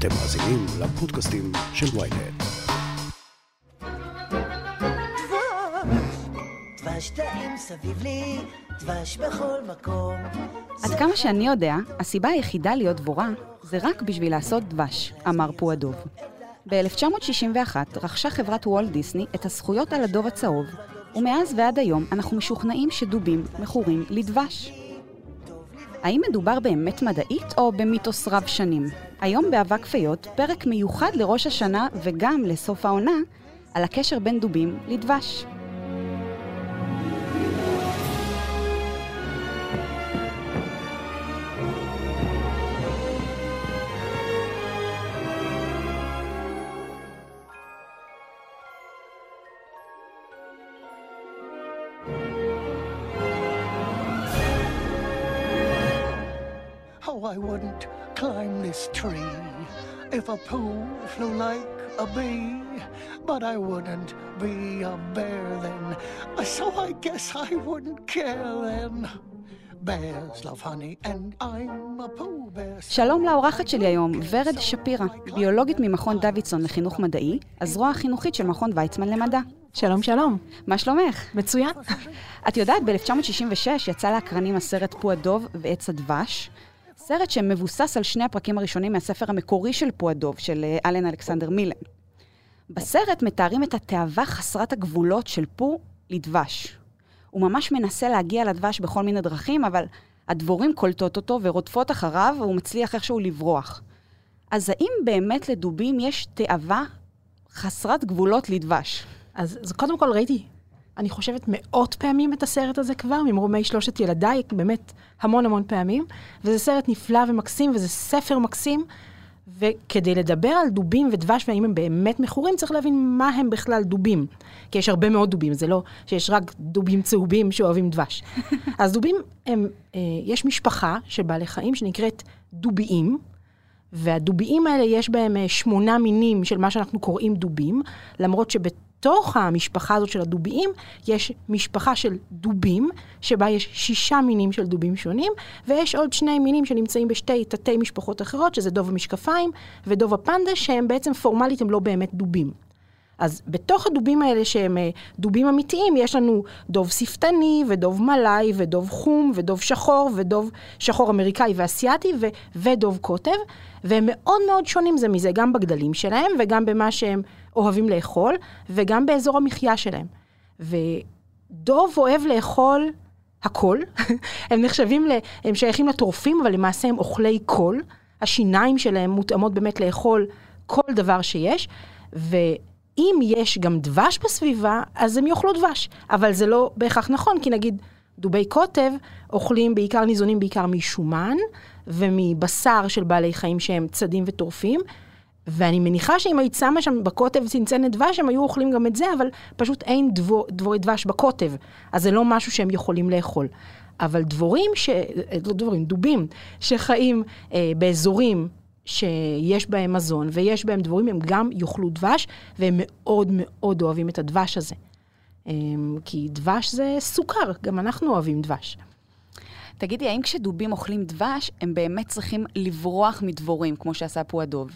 אתם מאזינים לפודקאסטים של ויינט. דבש טעים סביב לי, דבש בכל מקום. עד כמה שאני יודע, הסיבה היחידה להיות דבורה זה רק בשביל לעשות דבש, אמר פועדוב. ב-1961 רכשה חברת וולט דיסני את הזכויות על הדוב הצהוב, ומאז ועד היום אנחנו משוכנעים שדובים מכורים לדבש. האם מדובר באמת מדעית או במיתוס רב שנים? היום באבק פיות, פרק מיוחד לראש השנה וגם לסוף העונה, על הקשר בין דובים לדבש. I wouldn't climb this tree if a pooh flew like a bee. But I wouldn't be a bear then, so I guess I wouldn't care then. Bears love honey and I'm a pooh bear. שלום לאורחת שלי היום, ורד שפירא, ביולוגית ממכון דוידסון לחינוך מדעי, הזרוע החינוכית של מכון ויצמן למדע. שלום, שלום. מה שלומך? מצוין. את יודעת, ב-1966 יצא לאקרנים הסרט פועדוב ועץ הדבש, סרט שמבוסס על שני הפרקים הראשונים מהספר המקורי של פועדוב, של אה, אלן אלכסנדר מילן. בסרט מתארים את התאווה חסרת הגבולות של פו לדבש. הוא ממש מנסה להגיע לדבש בכל מיני דרכים, אבל הדבורים קולטות אותו ורודפות אחריו, והוא מצליח איכשהו לברוח. אז האם באמת לדובים יש תאווה חסרת גבולות לדבש? אז, אז קודם כל ראיתי, אני חושבת מאות פעמים את הסרט הזה כבר, ממרומי שלושת ילדיי, באמת המון המון פעמים. וזה סרט נפלא ומקסים, וזה ספר מקסים. וכדי לדבר על דובים ודבש והאם הם באמת מכורים, צריך להבין מה הם בכלל דובים. כי יש הרבה מאוד דובים, זה לא שיש רק דובים צהובים שאוהבים דבש. אז דובים הם, אה, יש משפחה של בעלי חיים שנקראת דוביים, והדוביים האלה יש בהם אה, שמונה מינים של מה שאנחנו קוראים דובים, למרות שבתוך המשפחה הזאת של הדוביים יש משפחה של דובים, שבה יש שישה מינים של דובים שונים, ויש עוד שני מינים שנמצאים בשתי תתי משפחות אחרות, שזה דוב המשקפיים ודוב הפנדה, שהם בעצם פורמלית הם לא באמת דובים. אז בתוך הדובים האלה שהם אה, דובים אמיתיים, יש לנו דוב שפתני, ודוב מלאי, ודוב חום, ודוב שחור, ודוב שחור אמריקאי ואסייתי, ו- ודוב קוטב, והם מאוד מאוד שונים זה מזה, גם בגדלים שלהם, וגם במה שהם אוהבים לאכול, וגם באזור המחיה שלהם. ודוב אוהב לאכול הכל, הם נחשבים, ל- הם שייכים לטורפים, אבל למעשה הם אוכלי קול. השיניים שלהם מותאמות באמת לאכול כל דבר שיש, ו... אם יש גם דבש בסביבה, אז הם יאכלו דבש. אבל זה לא בהכרח נכון, כי נגיד דובי קוטב אוכלים בעיקר, ניזונים בעיקר משומן ומבשר של בעלי חיים שהם צדים וטורפים. ואני מניחה שאם היית שמה שם בקוטב צנצנת דבש, הם היו אוכלים גם את זה, אבל פשוט אין דבור, דבורי דבש בקוטב. אז זה לא משהו שהם יכולים לאכול. אבל דבורים, ש... לא דבורים, דובים, שחיים אה, באזורים שיש בהם מזון ויש בהם דבורים, הם גם יאכלו דבש, והם מאוד מאוד אוהבים את הדבש הזה. אמ, כי דבש זה סוכר, גם אנחנו אוהבים דבש. תגידי, האם כשדובים אוכלים דבש, הם באמת צריכים לברוח מדבורים, כמו שעשה פועדוב?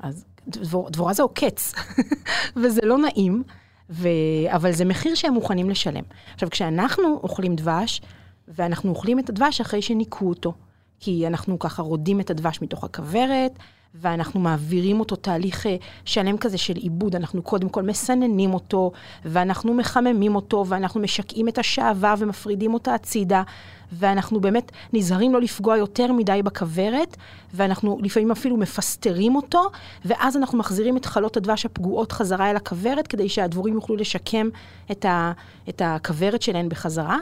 אז דבור, דבורה זה עוקץ, וזה לא נעים, ו... אבל זה מחיר שהם מוכנים לשלם. עכשיו, כשאנחנו אוכלים דבש, ואנחנו אוכלים את הדבש אחרי שניקו אותו, כי אנחנו ככה רודים את הדבש מתוך הכוורת, ואנחנו מעבירים אותו תהליך אה, שלם כזה של עיבוד. אנחנו קודם כל מסננים אותו, ואנחנו מחממים אותו, ואנחנו משקעים את השעווה ומפרידים אותה הצידה, ואנחנו באמת נזהרים לא לפגוע יותר מדי בכוורת, ואנחנו לפעמים אפילו מפסטרים אותו, ואז אנחנו מחזירים את חלות הדבש הפגועות חזרה אל הכוורת, כדי שהדבורים יוכלו לשקם את, ה, את הכוורת שלהן בחזרה.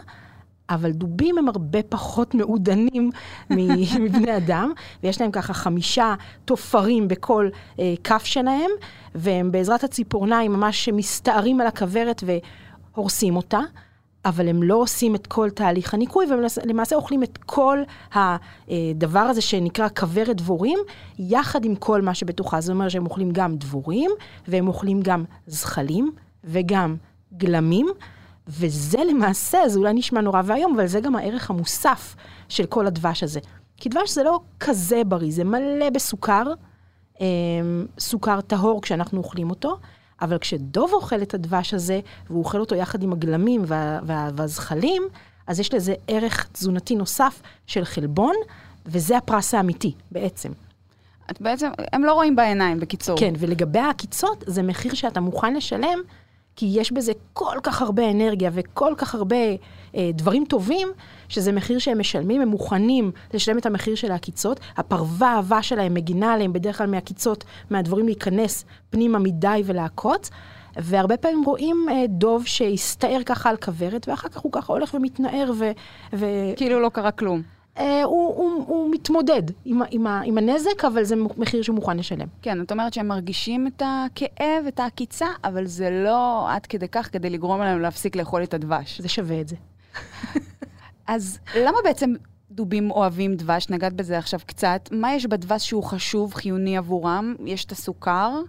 אבל דובים הם הרבה פחות מעודנים מבני אדם, ויש להם ככה חמישה תופרים בכל אה, כף שלהם, והם בעזרת הציפורניים ממש מסתערים על הכוורת והורסים אותה. אבל הם לא עושים את כל תהליך הניקוי, והם למעשה אוכלים את כל הדבר הזה שנקרא כוורת דבורים, יחד עם כל מה שבתוכה. זה אומר שהם אוכלים גם דבורים, והם אוכלים גם זחלים, וגם גלמים. וזה למעשה, זה אולי נשמע נורא ואיום, אבל זה גם הערך המוסף של כל הדבש הזה. כי דבש זה לא כזה בריא, זה מלא בסוכר, אה, סוכר טהור כשאנחנו אוכלים אותו, אבל כשדוב אוכל את הדבש הזה, והוא אוכל אותו יחד עם הגלמים וה, וה, והזחלים, אז יש לזה ערך תזונתי נוסף של חלבון, וזה הפרס האמיתי בעצם. את בעצם, הם לא רואים בעיניים, בקיצור. כן, ולגבי העקיצות, זה מחיר שאתה מוכן לשלם, כי יש בזה כל כך הרבה אנרגיה וכל כך הרבה אה, דברים טובים, שזה מחיר שהם משלמים, הם מוכנים לשלם את המחיר של העקיצות. הפרווה האהבה שלהם מגינה עליהם בדרך כלל מהעקיצות, מהדברים להיכנס פנימה מדי ולעקוץ. והרבה פעמים רואים אה, דוב שהסתער ככה על כוורת, ואחר כך הוא ככה הולך ומתנער ו... ו... כאילו לא קרה כלום. אה, הוא, הוא, הוא מתמודד עם, עם, עם הנזק, אבל זה מחיר שהוא מוכן לשלם. כן, את אומרת שהם מרגישים את הכאב, את העקיצה, אבל זה לא עד כדי כך כדי לגרום להם להפסיק לאכול את הדבש. זה שווה את זה. אז למה בעצם דובים אוהבים דבש? נגעת בזה עכשיו קצת. מה יש בדבש שהוא חשוב, חיוני עבורם? יש את הסוכר.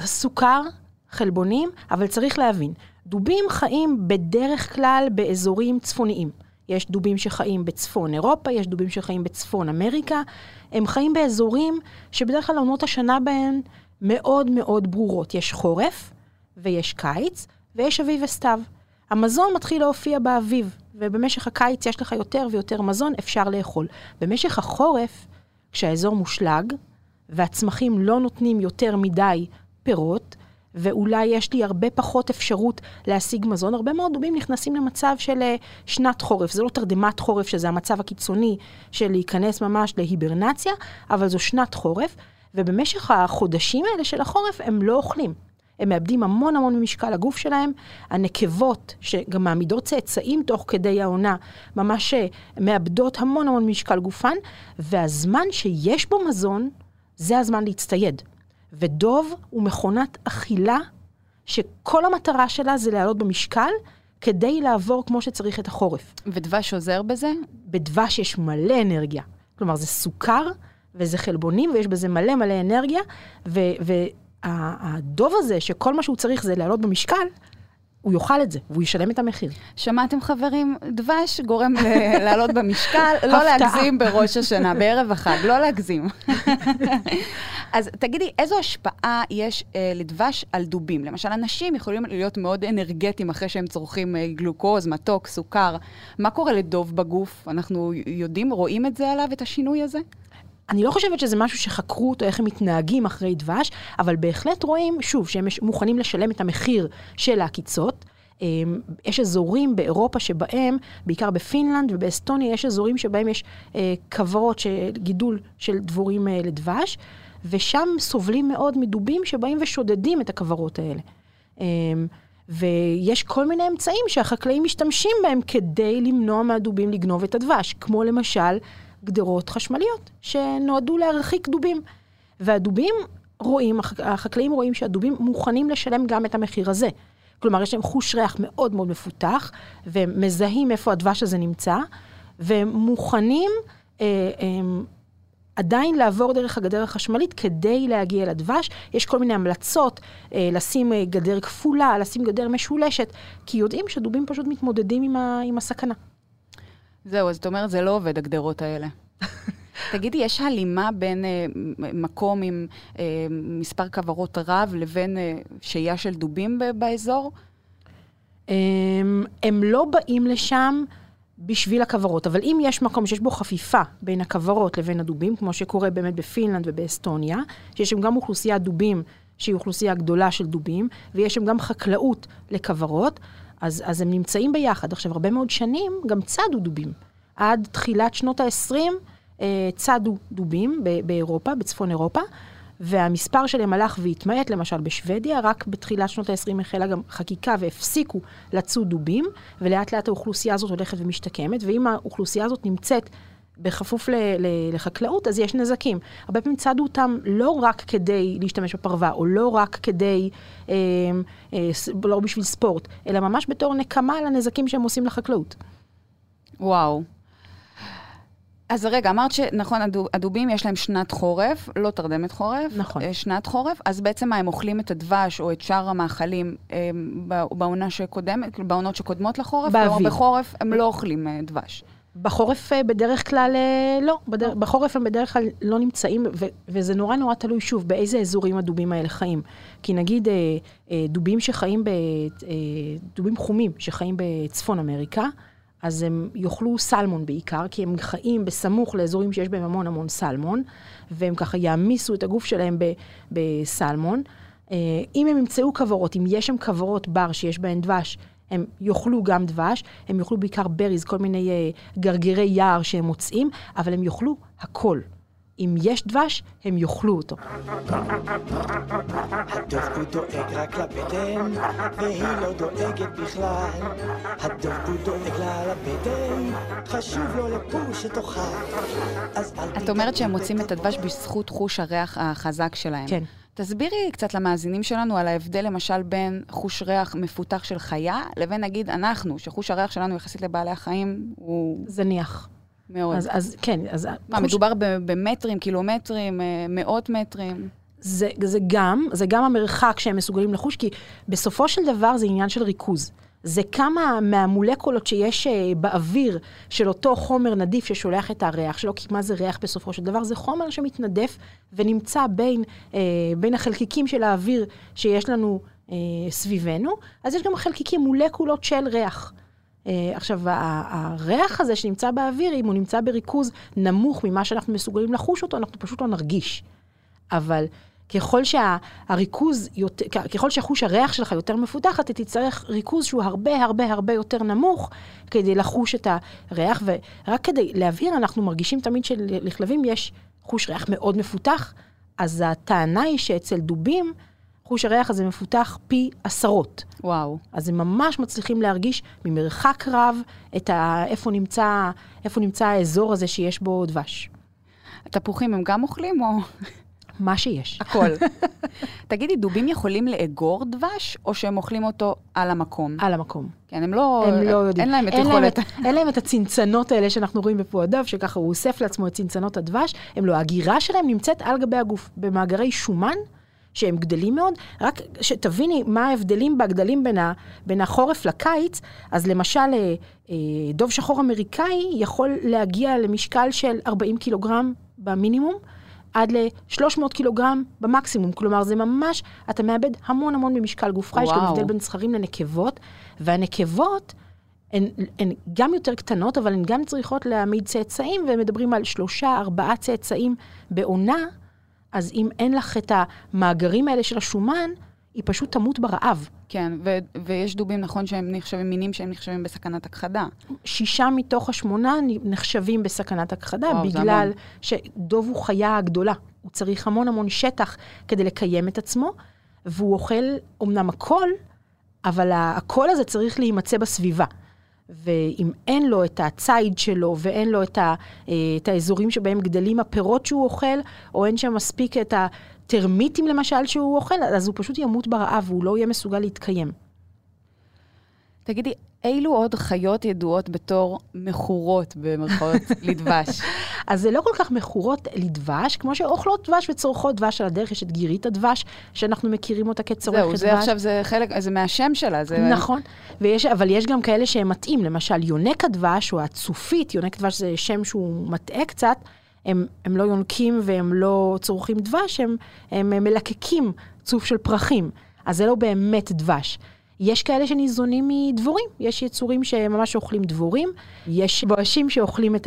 סוכר, חלבונים, אבל צריך להבין, דובים חיים בדרך כלל באזורים צפוניים. יש דובים שחיים בצפון אירופה, יש דובים שחיים בצפון אמריקה. הם חיים באזורים שבדרך כלל עונות השנה בהן מאוד מאוד ברורות. יש חורף ויש קיץ ויש אביב וסתיו. המזון מתחיל להופיע באביב, ובמשך הקיץ יש לך יותר ויותר מזון, אפשר לאכול. במשך החורף, כשהאזור מושלג, והצמחים לא נותנים יותר מדי פירות, ואולי יש לי הרבה פחות אפשרות להשיג מזון. הרבה מאוד דובים נכנסים למצב של אה, שנת חורף. זה לא תרדמת חורף, שזה המצב הקיצוני של להיכנס ממש להיברנציה, אבל זו שנת חורף, ובמשך החודשים האלה של החורף הם לא אוכלים. הם מאבדים המון המון ממשקל הגוף שלהם. הנקבות, שגם מעמידות צאצאים תוך כדי העונה, ממש אה, מאבדות המון המון משקל גופן, והזמן שיש בו מזון, זה הזמן להצטייד. ודוב הוא מכונת אכילה שכל המטרה שלה זה לעלות במשקל כדי לעבור כמו שצריך את החורף. ודבש עוזר בזה? בדבש יש מלא אנרגיה. כלומר, זה סוכר וזה חלבונים ויש בזה מלא מלא אנרגיה, והדוב הזה, שכל מה שהוא צריך זה לעלות במשקל, הוא יאכל את זה, והוא ישלם את המחיר. שמעתם חברים? דבש גורם לעלות במשקל, לא. להגזים בראש השנה, בערב החג, לא להגזים. אז תגידי, איזו השפעה יש אה, לדבש על דובים? למשל, אנשים יכולים להיות מאוד אנרגטיים אחרי שהם צורכים אה, גלוקוז, מתוק, סוכר. מה קורה לדוב בגוף? אנחנו יודעים, רואים את זה עליו, את השינוי הזה? אני לא חושבת שזה משהו שחקרו אותו, איך הם מתנהגים אחרי דבש, אבל בהחלט רואים, שוב, שהם מוכנים לשלם את המחיר של העקיצות. אמ, יש אזורים באירופה שבהם, בעיקר בפינלנד ובאסטוניה, יש אזורים שבהם יש אה, כוורות, של גידול של דבורים אה, לדבש, ושם סובלים מאוד מדובים שבאים ושודדים את הכוורות האלה. אמ, ויש כל מיני אמצעים שהחקלאים משתמשים בהם כדי למנוע מהדובים לגנוב את הדבש, כמו למשל גדרות חשמליות שנועדו להרחיק דובים. והדובים רואים, הח- החקלאים רואים שהדובים מוכנים לשלם גם את המחיר הזה. כלומר, יש להם חוש ריח מאוד מאוד מפותח, והם מזהים איפה הדבש הזה נמצא, והם מוכנים אה, אה, עדיין לעבור דרך הגדר החשמלית כדי להגיע לדבש. יש כל מיני המלצות, אה, לשים אה, גדר כפולה, לשים גדר משולשת, כי יודעים שדובים פשוט מתמודדים עם, ה, עם הסכנה. זהו, אז את אומרת, זה לא עובד, הגדרות האלה. תגידי, יש הלימה בין אה, מקום עם אה, מספר כוורות רב לבין אה, שהייה של דובים ב- באזור? הם, הם לא באים לשם בשביל הכוורות, אבל אם יש מקום שיש בו חפיפה בין הכוורות לבין הדובים, כמו שקורה באמת בפינלנד ובאסטוניה, שיש שם גם אוכלוסיית דובים שהיא אוכלוסייה גדולה של דובים, ויש שם גם חקלאות לכוורות, אז, אז הם נמצאים ביחד. עכשיו, הרבה מאוד שנים גם צדו דובים. עד תחילת שנות ה-20 אה, צדו דובים באירופה, בצפון אירופה, והמספר שלהם הלך והתמעט, למשל בשוודיה, רק בתחילת שנות ה-20 החלה גם חקיקה והפסיקו לצוד דובים, ולאט לאט האוכלוסייה הזאת הולכת ומשתקמת, ואם האוכלוסייה הזאת נמצאת בכפוף ל- ל- לחקלאות, אז יש נזקים. הרבה פעמים צדו אותם לא רק כדי להשתמש בפרווה, או לא רק כדי, אה, אה, לא בשביל ספורט, אלא ממש בתור נקמה על הנזקים שהם עושים לחקלאות. וואו. אז רגע, אמרת שנכון, הדו- הדובים יש להם שנת חורף, לא תרדמת חורף. נכון. אה, שנת חורף, אז בעצם מה, הם אוכלים את הדבש או את שאר המאכלים אה, בעונה שקודמת, בעונות שקודמות לחורף? באביב. כלומר, בחורף הם לא אוכלים אה, דבש. בחורף אה, בדרך כלל אה, לא, בדר... בחורף הם בדרך כלל לא נמצאים, ו... וזה נורא נורא תלוי שוב באיזה אזורים הדובים האלה חיים. כי נגיד אה, אה, דובים שחיים, ב... אה, דובים חומים שחיים בצפון אמריקה, אז הם יאכלו סלמון בעיקר, כי הם חיים בסמוך לאזורים שיש בהם המון המון סלמון, והם ככה יעמיסו את הגוף שלהם ב... בסלמון. אה, אם הם ימצאו כוורות, אם יש שם כוורות בר שיש בהן דבש, הם יאכלו גם דבש, הם יאכלו בעיקר בריז, כל מיני uh, גרגירי יער שהם מוצאים, אבל הם יאכלו הכל. אם יש דבש, הם יאכלו אותו. הדוב הוא דואג רק לבטן, והיא לא דואגת בכלל. הדוב הוא דואג לה לבטן, חשוב לו לפור שתאכל. את אומרת שהם מוצאים את הדבש בזכות חוש הריח החזק שלהם. כן. תסבירי קצת למאזינים שלנו על ההבדל למשל בין חוש ריח מפותח של חיה, לבין נגיד אנחנו, שחוש הריח שלנו יחסית לבעלי החיים הוא זניח. מאוד. אז, אז כן, אז... מה, חוש- מדובר במטרים, קילומטרים, אה, מאות מטרים? זה, זה גם, זה גם המרחק שהם מסוגלים לחוש, כי בסופו של דבר זה עניין של ריכוז. זה כמה מהמולקולות שיש אה, באוויר של אותו חומר נדיף ששולח את הריח שלו, כי מה זה ריח בסופו של דבר? זה חומר שמתנדף ונמצא בין, אה, בין החלקיקים של האוויר שיש לנו אה, סביבנו, אז יש גם חלקיקים, מולקולות של ריח. עכשיו, הריח הזה שנמצא באוויר, אם הוא נמצא בריכוז נמוך ממה שאנחנו מסוגלים לחוש אותו, אנחנו פשוט לא נרגיש. אבל ככל שהריכוז, יותר, ככל שחוש הריח שלך יותר מפותח, אתה תצטרך ריכוז שהוא הרבה הרבה הרבה יותר נמוך כדי לחוש את הריח. ורק כדי להבהיר, אנחנו מרגישים תמיד שלכלבים יש חוש ריח מאוד מפותח, אז הטענה היא שאצל דובים, חוש הריח הזה מפותח פי עשרות. וואו. אז הם ממש מצליחים להרגיש ממרחק רב את ה... איפה נמצא, איפה נמצא האזור הזה שיש בו דבש. תפוחים הם גם אוכלים או מה שיש. הכל? תגידי, דובים יכולים לאגור דבש, או שהם אוכלים אותו על המקום? על המקום. כן, הם לא... הם לא יודעים. אין להם את יכולת... אין להם את הצנצנות האלה שאנחנו רואים בפועדיו, שככה הוא אוסף לעצמו את צנצנות הדבש. הם לא, הגירה שלהם נמצאת על גבי הגוף, במאגרי שומן. שהם גדלים מאוד, רק שתביני מה ההבדלים בגדלים בין, ה, בין החורף לקיץ, אז למשל אה, אה, דוב שחור אמריקאי יכול להגיע למשקל של 40 קילוגרם במינימום, עד ל-300 קילוגרם במקסימום. כלומר, זה ממש, אתה מאבד המון המון במשקל גופך, יש גם. הבדל בין זכרים לנקבות, והנקבות... הן, הן גם יותר קטנות, אבל הן גם צריכות להעמיד צאצאים, ומדברים על שלושה, ארבעה צאצאים בעונה, אז אם אין לך את המאגרים האלה של השומן, היא פשוט תמות ברעב. כן, ו- ויש דובים, נכון, שהם נחשבים, מינים שהם נחשבים בסכנת הכחדה. שישה מתוך השמונה נחשבים בסכנת הכחדה, וואו, זה בגלל. שדוב הוא חיה גדולה. הוא צריך המון המון שטח כדי לקיים את עצמו, והוא אוכל אומנם הכל, אבל הקול הזה צריך להימצא בסביבה. ואם אין לו את הציד שלו ואין לו את, ה, אה, את האזורים שבהם גדלים הפירות שהוא אוכל, או אין שם מספיק את הטרמיטים למשל שהוא אוכל, אז הוא פשוט ימות ברעב והוא לא יהיה מסוגל להתקיים. תגידי, אילו עוד חיות ידועות בתור מכורות, במרכאות, לדבש? אז זה לא כל כך מכורות לדבש, כמו שאוכלות דבש וצורכות דבש על הדרך, יש את גירית הדבש, שאנחנו מכירים אותה כצורכת זהו, דבש. זה עכשיו, זה חלק, זה מהשם שלה, זה... נכון, ויש, אבל יש גם כאלה שהם מתאים, למשל יונק הדבש או הצופית, יונק דבש זה שם שהוא מטעה קצת, הם, הם לא יונקים והם לא צורכים דבש, הם, הם מלקקים צוף של פרחים, אז זה לא באמת דבש. יש כאלה שניזונים מדבורים, יש יצורים שממש אוכלים דבורים, יש בואשים שאוכלים את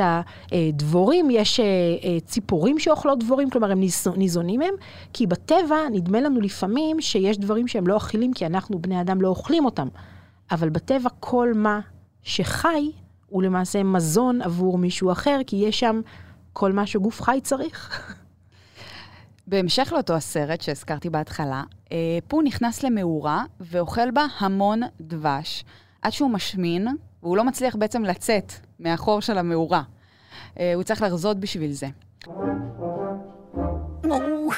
הדבורים, יש אה, אה, ציפורים שאוכלות דבורים, כלומר הם ניז- ניזונים מהם, כי בטבע נדמה לנו לפעמים שיש דברים שהם לא אכילים כי אנחנו בני אדם לא אוכלים אותם. אבל בטבע כל מה שחי הוא למעשה מזון עבור מישהו אחר, כי יש שם כל מה שגוף חי צריך. בהמשך לאותו הסרט שהזכרתי בהתחלה, אה, פו נכנס למאורה ואוכל בה המון דבש, עד שהוא משמין, והוא לא מצליח בעצם לצאת מהחור של המאורה. אה, הוא צריך לחזות בשביל זה. Oh,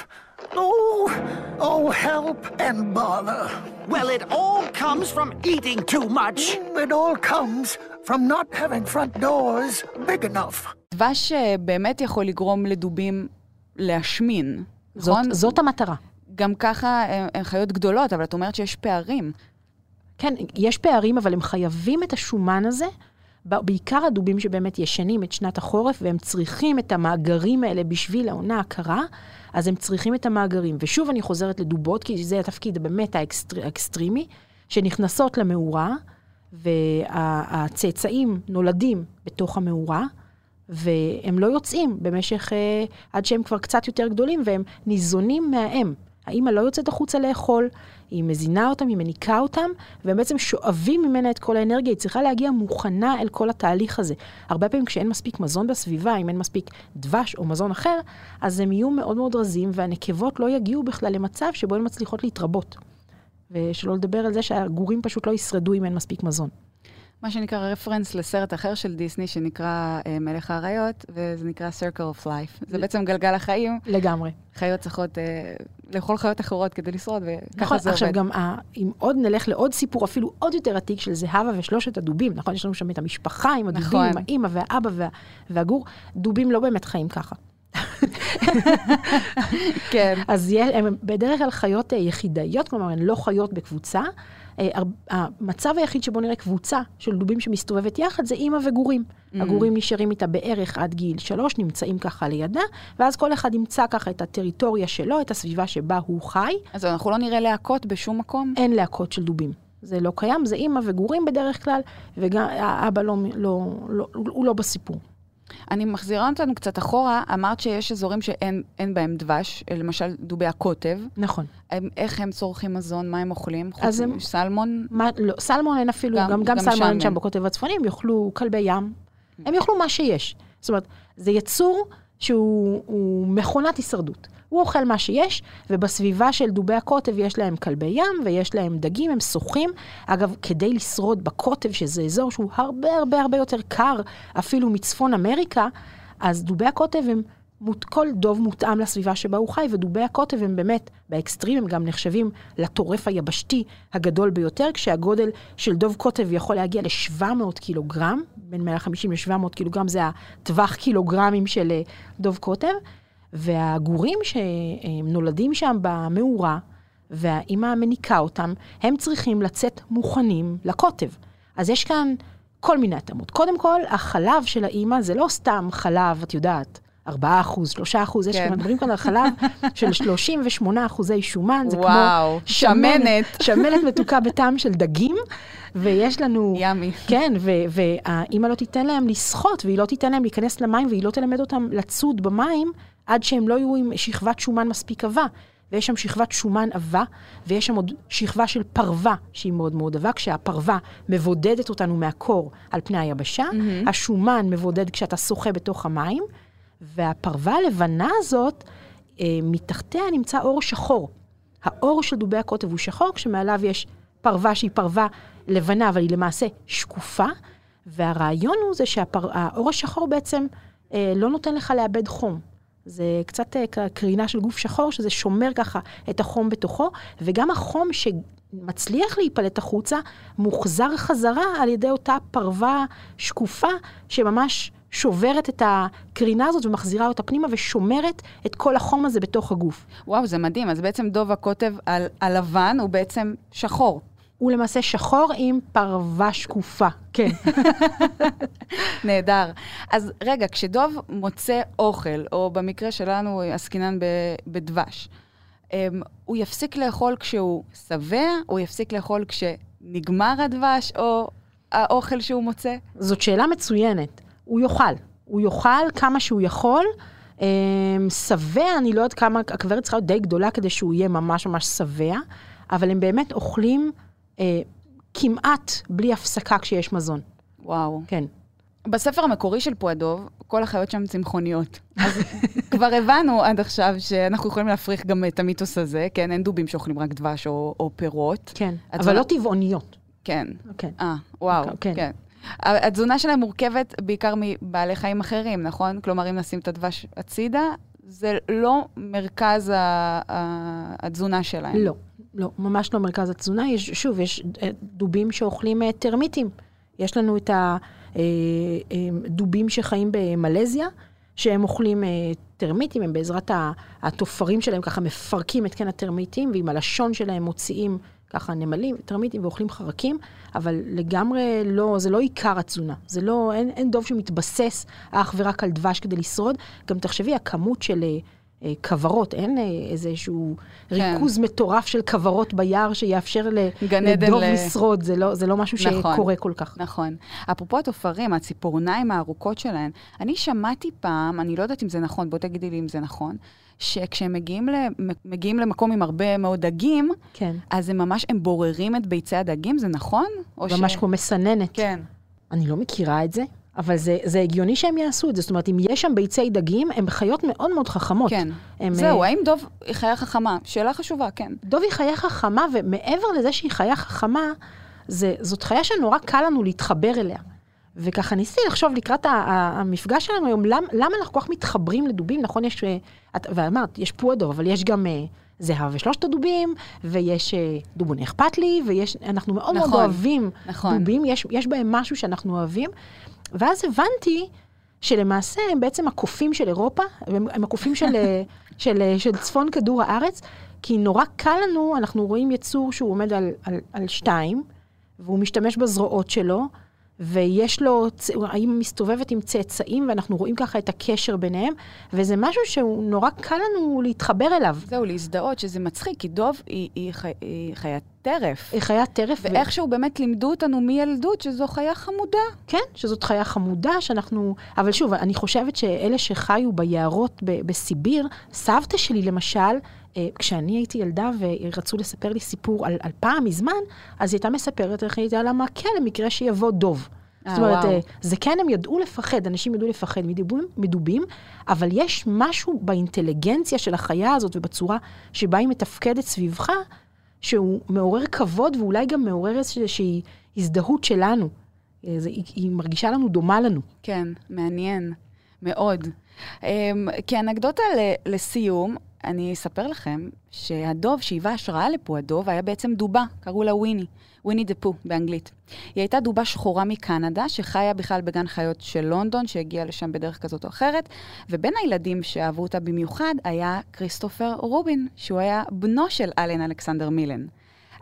oh, oh, help and bother. Well, it all comes from eating too much. It all comes from not having front doors big enough. דבש אה, באמת יכול לגרום לדובים להשמין, זאת, נכון? זאת המטרה. גם ככה אה, הן חיות גדולות, אבל את אומרת שיש פערים. כן, יש פערים, אבל הם חייבים את השומן הזה בעיקר הדובים שבאמת ישנים את שנת החורף, והם צריכים את המאגרים האלה בשביל העונה הקרה, אז הם צריכים את המאגרים. ושוב אני חוזרת לדובות, כי זה התפקיד באמת ה extr, האקסטרימי, שנכנסות למאורה, והצאצאים נולדים בתוך המאורה, והם לא יוצאים במשך, אה, עד שהם כבר קצת יותר גדולים, והם ניזונים מהאם. האמא לא יוצאת החוצה לאכול, היא מזינה אותם, היא מניקה אותם, והם בעצם שואבים ממנה את כל האנרגיה, היא צריכה להגיע מוכנה אל כל התהליך הזה. הרבה פעמים כשאין מספיק מזון בסביבה, אם אין מספיק דבש או מזון אחר, אז הם יהיו מאוד מאוד רזים, והנקבות לא יגיעו בכלל למצב שבו הן מצליחות להתרבות. ושלא לדבר על זה שהגורים פשוט לא ישרדו אם אין מספיק מזון. מה שנקרא רפרנס לסרט אחר של דיסני, שנקרא אה, מלך האריות, וזה נקרא Circle of Life. זה בעצם גלגל החיים. לגמרי. חיות צריכות אה, לאכול חיות אחרות כדי לשרוד, וככה נכון, זה עכשיו עובד. גם, ה- אם עוד נלך לעוד סיפור, אפילו עוד יותר עתיק של זהבה ושלושת הדובים, נכון? יש לנו שם את המשפחה עם הדובים, נכון. האימא והאבא וה, והגור. דובים לא באמת חיים ככה. כן. אז הם בדרך כלל חיות אה, יחידאיות, כלומר, הן לא חיות בקבוצה. אה, המצב היחיד שבו נראה קבוצה של דובים שמסתובבת יחד זה אימא וגורים. Mm. הגורים נשארים איתה בערך עד גיל שלוש, נמצאים ככה לידה, ואז כל אחד ימצא ככה את הטריטוריה שלו, את הסביבה שבה הוא חי. אז אנחנו לא נראה להקות בשום מקום? אין להקות של דובים. זה לא קיים, זה אימא וגורים בדרך כלל, וגם האבא לא, לא, לא, הוא לא בסיפור. אני מחזירה אותנו קצת אחורה, אמרת שיש אזורים שאין אין בהם דבש, למשל דובי הקוטב. נכון. הם, איך הם צורכים מזון, מה הם אוכלים? אז הם- מסלמון? מה, לא, סלמון אין אפילו, גם- גם, גם, גם סלמון שם. בקוטב הצפוני, הם יאכלו כלבי ים, הם יאכלו מה שיש. זאת אומרת, זה יצור שהוא הוא מכונת הישרדות. הוא אוכל מה שיש, ובסביבה של דובי הקוטב יש להם כלבי ים ויש להם דגים, הם שוחים. אגב, כדי לשרוד בקוטב, שזה אזור שהוא הרבה הרבה הרבה יותר קר, אפילו מצפון אמריקה, אז דובי הקוטב הם, כל דוב מותאם לסביבה שבה הוא חי, ודובי הקוטב הם באמת, באקסטרים הם גם נחשבים לטורף היבשתי הגדול ביותר, כשהגודל של דוב קוטב יכול להגיע ל-700 קילוגרם, בין 150 ל-700 קילוגרם זה הטווח קילוגרמים של אה, דוב קוטב, והגורים שנולדים שם במאורה, והאימא מניקה אותם, הם צריכים לצאת מוכנים לקוטב. אז יש כאן כל מיני התאמות. קודם כל, החלב של האימא זה לא סתם חלב, את יודעת, 4 אחוז, 3 אחוז, יש. כאן, מדברים כאן על חלב של 38 אחוזי שומן, זה וואו, כמו שמנת. שמנת מתוקה בטעם של דגים, ויש לנו... ימי. כן, והאימא לא תיתן להם לשחות, והיא לא תיתן להם להיכנס למים, והיא לא תלמד אותם לצוד במים, עד שהם לא יהיו עם שכבת שומן מספיק עבה. ויש שם שכבת שומן עבה, ויש שם עוד שכבה של פרווה שהיא מאוד מאוד עבה, כשהפרווה מבודדת אותנו מהקור על פני היבשה, mm-hmm. השומן מבודד כשאתה שוחה בתוך המים, והפרווה הלבנה הזאת, אה, מתחתיה נמצא אור שחור. האור של דובי הקוטב הוא שחור, כשמעליו יש פרווה שהיא פרווה לבנה, אבל היא למעשה שקופה, והרעיון הוא זה שהאור השחור בעצם אה, לא נותן לך לאבד חום. זה קצת אה, קרינה של גוף שחור, שזה שומר ככה את החום בתוכו, וגם החום שמצליח להיפלט החוצה, מוחזר חזרה על ידי אותה פרווה שקופה, שממש שוברת את הקרינה הזאת ומחזירה אותה פנימה ושומרת את כל החום הזה בתוך הגוף. וואו, זה מדהים. אז בעצם דוב הקוטב על- הלבן הוא בעצם שחור. הוא למעשה שחור עם פרווה שקופה, כן. נהדר. אז רגע, כשדוב מוצא אוכל, או במקרה שלנו עסקינן בדבש, אמ, הוא יפסיק לאכול כשהוא שבע, הוא יפסיק לאכול כשנגמר הדבש, או האוכל שהוא מוצא? זאת שאלה מצוינת. הוא יאכל. הוא יאכל כמה שהוא יכול. אמ, שבע, אני לא יודעת כמה, הכוורת צריכה להיות די גדולה כדי שהוא יהיה ממש ממש שבע, אבל הם באמת אוכלים אה, כמעט בלי הפסקה כשיש מזון. וואו. כן. בספר המקורי של פועדוב, כל החיות שם צמחוניות. אז כבר הבנו עד עכשיו שאנחנו יכולים להפריך גם את המיתוס הזה, כן? אין דובים שאוכלים רק דבש או, או פירות. כן, אבל לא טבעוניות. כן. כן. אה, וואו, כן. התזונה שלהם מורכבת בעיקר מבעלי חיים אחרים, נכון? כלומר, אם נשים את הדבש הצידה, זה לא מרכז התזונה שלהם. לא, לא, ממש לא מרכז התזונה. יש, שוב, יש אה, דובים שאוכלים אה, טרמיטים. יש לנו את הדובים שחיים במלזיה, שהם אוכלים אה, טרמיטים, הם בעזרת התופרים שלהם ככה מפרקים את קן הטרמיטים, ועם הלשון שלהם מוציאים ככה נמלים, טרמיטים ואוכלים חרקים, אבל לגמרי לא, זה לא עיקר התזונה. זה לא, אין, אין דוב שמתבסס אך ורק על דבש כדי לשרוד. גם תחשבי, הכמות של אה, כוורות, אין אה, איזשהו כן. ריכוז מטורף של כוורות ביער שיאפשר לדוב ל- לשרוד, זה לא, זה לא משהו נכון. שקורה כל כך. נכון. אפרופו התופרים, הציפורניים הארוכות שלהן, אני שמעתי פעם, אני לא יודעת אם זה נכון, בוא תגידי לי אם זה נכון, שכשהם מגיעים, מגיעים למקום עם הרבה מאוד דגים, כן. אז הם ממש, הם בוררים את ביצי הדגים, זה נכון? או ממש כמו מסננת. כן. אני לא מכירה את זה, אבל זה, זה הגיוני שהם יעשו את זה. זאת אומרת, אם יש שם ביצי דגים, הן חיות מאוד מאוד חכמות. כן. הם, זהו, אה, האם דוב היא חיה חכמה? שאלה חשובה, כן. דוב היא חיה חכמה, ומעבר לזה שהיא חיה חכמה, זה, זאת חיה שנורא קל לנו להתחבר אליה. וככה ניסיתי לחשוב לקראת המפגש שלנו היום, למ, למה אנחנו כל כך מתחברים לדובים? נכון, יש, אה, את, ואמרת, יש פועדו, אבל יש גם אה, זהב ושלושת הדובים, ויש אה, דובוני אכפת לי, ויש, אנחנו מאוד מאוד נכון, אוהבים נכון. דובים, יש, יש בהם משהו שאנחנו אוהבים. ואז הבנתי שלמעשה הם בעצם הקופים של אירופה, הם, הם הקופים של, אה, של, אה, של צפון כדור הארץ, כי נורא קל לנו, אנחנו רואים יצור שהוא עומד על, על, על שתיים, והוא משתמש בזרועות שלו, ויש לו, האמא מסתובבת עם צאצאים, ואנחנו רואים ככה את הקשר ביניהם, וזה משהו שהוא נורא קל לנו להתחבר אליו. זהו, להזדהות, שזה מצחיק, כי דוב היא, היא, חי, היא חיית טרף. היא חיית טרף, ו- ואיכשהו באמת לימדו אותנו מילדות שזו חיה חמודה. כן, שזאת חיה חמודה, שאנחנו... אבל שוב, אני חושבת שאלה שחיו ביערות ב- בסיביר, סבתא שלי למשל, אה, כשאני הייתי ילדה ורצו לספר לי סיפור על, על פעם מזמן, אז היא הייתה מספרת איך היא הייתה לה מעקה למקרה שיבוא דוב. אה, זאת אומרת, וואו. אה, זה כן, הם ידעו לפחד, אנשים ידעו לפחד מדובים, מדובים, אבל יש משהו באינטליגנציה של החיה הזאת ובצורה שבה היא מתפקדת סביבך, שהוא מעורר כבוד ואולי גם מעורר איזושהי הזדהות שלנו. אה, זה, היא, היא מרגישה לנו דומה לנו. כן, מעניין, מאוד. Um, כאנקדוטה לסיום, אני אספר לכם שהדוב שהיווה השראה לפועדוב היה בעצם דובה, קראו לה וויני, וויני דה פו באנגלית. היא הייתה דובה שחורה מקנדה, שחיה בכלל בגן חיות של לונדון, שהגיעה לשם בדרך כזאת או אחרת, ובין הילדים שאהבו אותה במיוחד היה כריסטופר רובין, שהוא היה בנו של אלן אלכסנדר מילן.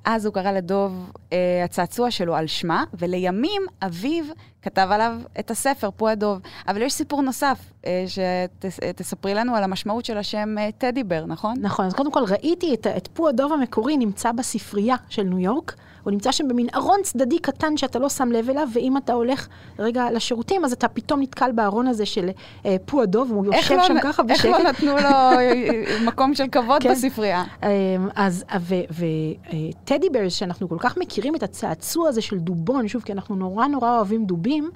אז הוא קרא לדוב אה, הצעצוע שלו על שמה, ולימים אביו כתב עליו את הספר, פו הדוב. אבל יש סיפור נוסף, אה, שתספרי לנו על המשמעות של השם אה, טדי בר, נכון? נכון, אז קודם כל ראיתי את, את פו הדוב המקורי נמצא בספרייה של ניו יורק. הוא נמצא שם במין ארון צדדי קטן שאתה לא שם לב אליו, ואם אתה הולך רגע לשירותים, אז אתה פתאום נתקל בארון הזה של אה, פו הדוב, והוא איך יושב לא, שם ככה איך בשקט. לא נתנו לו אה, מקום של כבוד כן. בספרייה? אמ, אז, וטדי ברס, שאנחנו כל כך מכירים את הצעצוע הזה של דובון, שוב, כי אנחנו נורא נורא אוהבים דובים,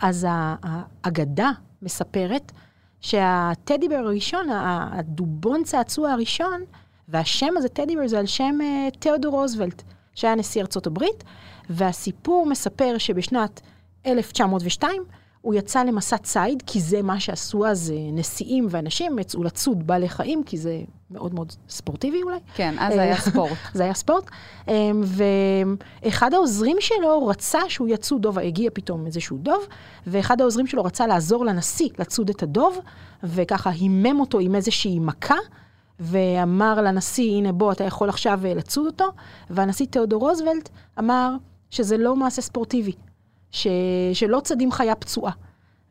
אז האגדה מספרת שהטדי בר הראשון, הדובון צעצוע הראשון, והשם הזה, טדי בר, זה על שם אה, תיאודור רוזוולט, שהיה נשיא ארצות הברית, והסיפור מספר שבשנת 1902, הוא יצא למסע ציד, כי זה מה שעשו אז אה, נשיאים ואנשים, יצאו לצוד בעלי חיים, כי זה מאוד מאוד ספורטיבי אולי. כן, אז אה, היה ספורט. זה היה ספורט. אמ, ואחד העוזרים שלו רצה שהוא יצוד דוב, הגיע פתאום איזשהו דוב, ואחד העוזרים שלו רצה לעזור לנשיא לצוד את הדוב, וככה הימם אותו עם איזושהי מכה. ואמר לנשיא, הנה בוא, אתה יכול עכשיו אה, לצוד אותו, והנשיא תיאודור רוזוולט אמר שזה לא מעשה ספורטיבי, ש... שלא צדים חיה פצועה.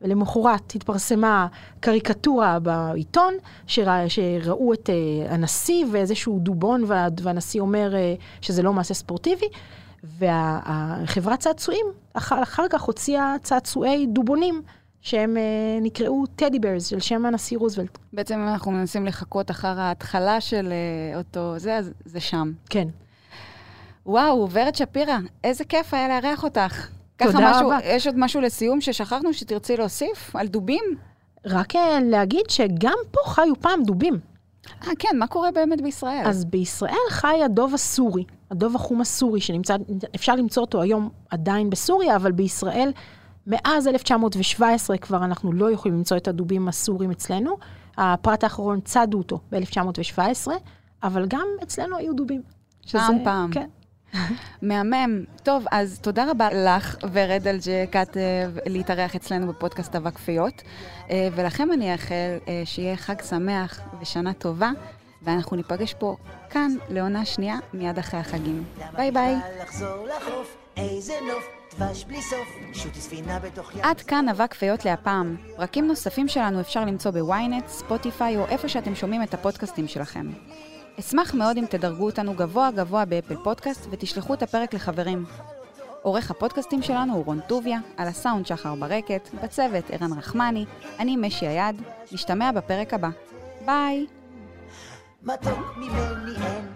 ולמחרת התפרסמה קריקטורה בעיתון, שרא, שראו את uh, הנשיא ואיזשהו דובון, וה, והנשיא אומר uh, שזה לא מעשה ספורטיבי, והחברת צעצועים אחר, אחר כך הוציאה צעצועי דובונים, שהם uh, נקראו טדי ברס, של שם הנשיא רוזוולט. בעצם אנחנו מנסים לחכות אחר ההתחלה של אה, אותו זה, אז זה שם. כן. וואו, ורד שפירא, איזה כיף היה לארח אותך. תודה ככה משהו, רבה. יש עוד משהו לסיום ששכחנו שתרצי להוסיף על דובים? רק אה, להגיד שגם פה חיו פעם דובים. אה, כן, מה קורה באמת בישראל? אז בישראל חי הדוב הסורי, הדוב החום הסורי, שנמצא, אפשר למצוא אותו היום עדיין בסוריה, אבל בישראל, מאז 1917 כבר אנחנו לא יכולים למצוא את הדובים הסורים אצלנו. הפרט האחרון צדו אותו ב-1917, אבל גם אצלנו היו דובים. פעם, פעם. כן. מהמם. טוב, אז תודה רבה לך, ורד, על שהגעת אה, להתארח אצלנו בפודקאסט אבק פיות. אה, ולכם אני אאחל אה, שיהיה חג שמח ושנה טובה, ואנחנו ניפגש פה כאן לעונה שנייה מיד אחרי החגים. ביי ביי. איזה נוף, דבש בלי סוף, שוטי ספינה בתוך ים. עד כאן אבק פיות להפעם. פרקים נוספים שלנו אפשר למצוא בוויינט, ספוטיפיי או איפה שאתם שומעים את הפודקאסטים שלכם. אשמח מאוד אם תדרגו אותנו גבוה גבוה באפל פודקאסט ותשלחו את הפרק לחברים. עורך הפודקאסטים שלנו הוא רון טוביה, על הסאונד שחר ברקת, בצוות ערן רחמני, אני משי היד, נשתמע בפרק הבא. ביי! מתוק ממני אין,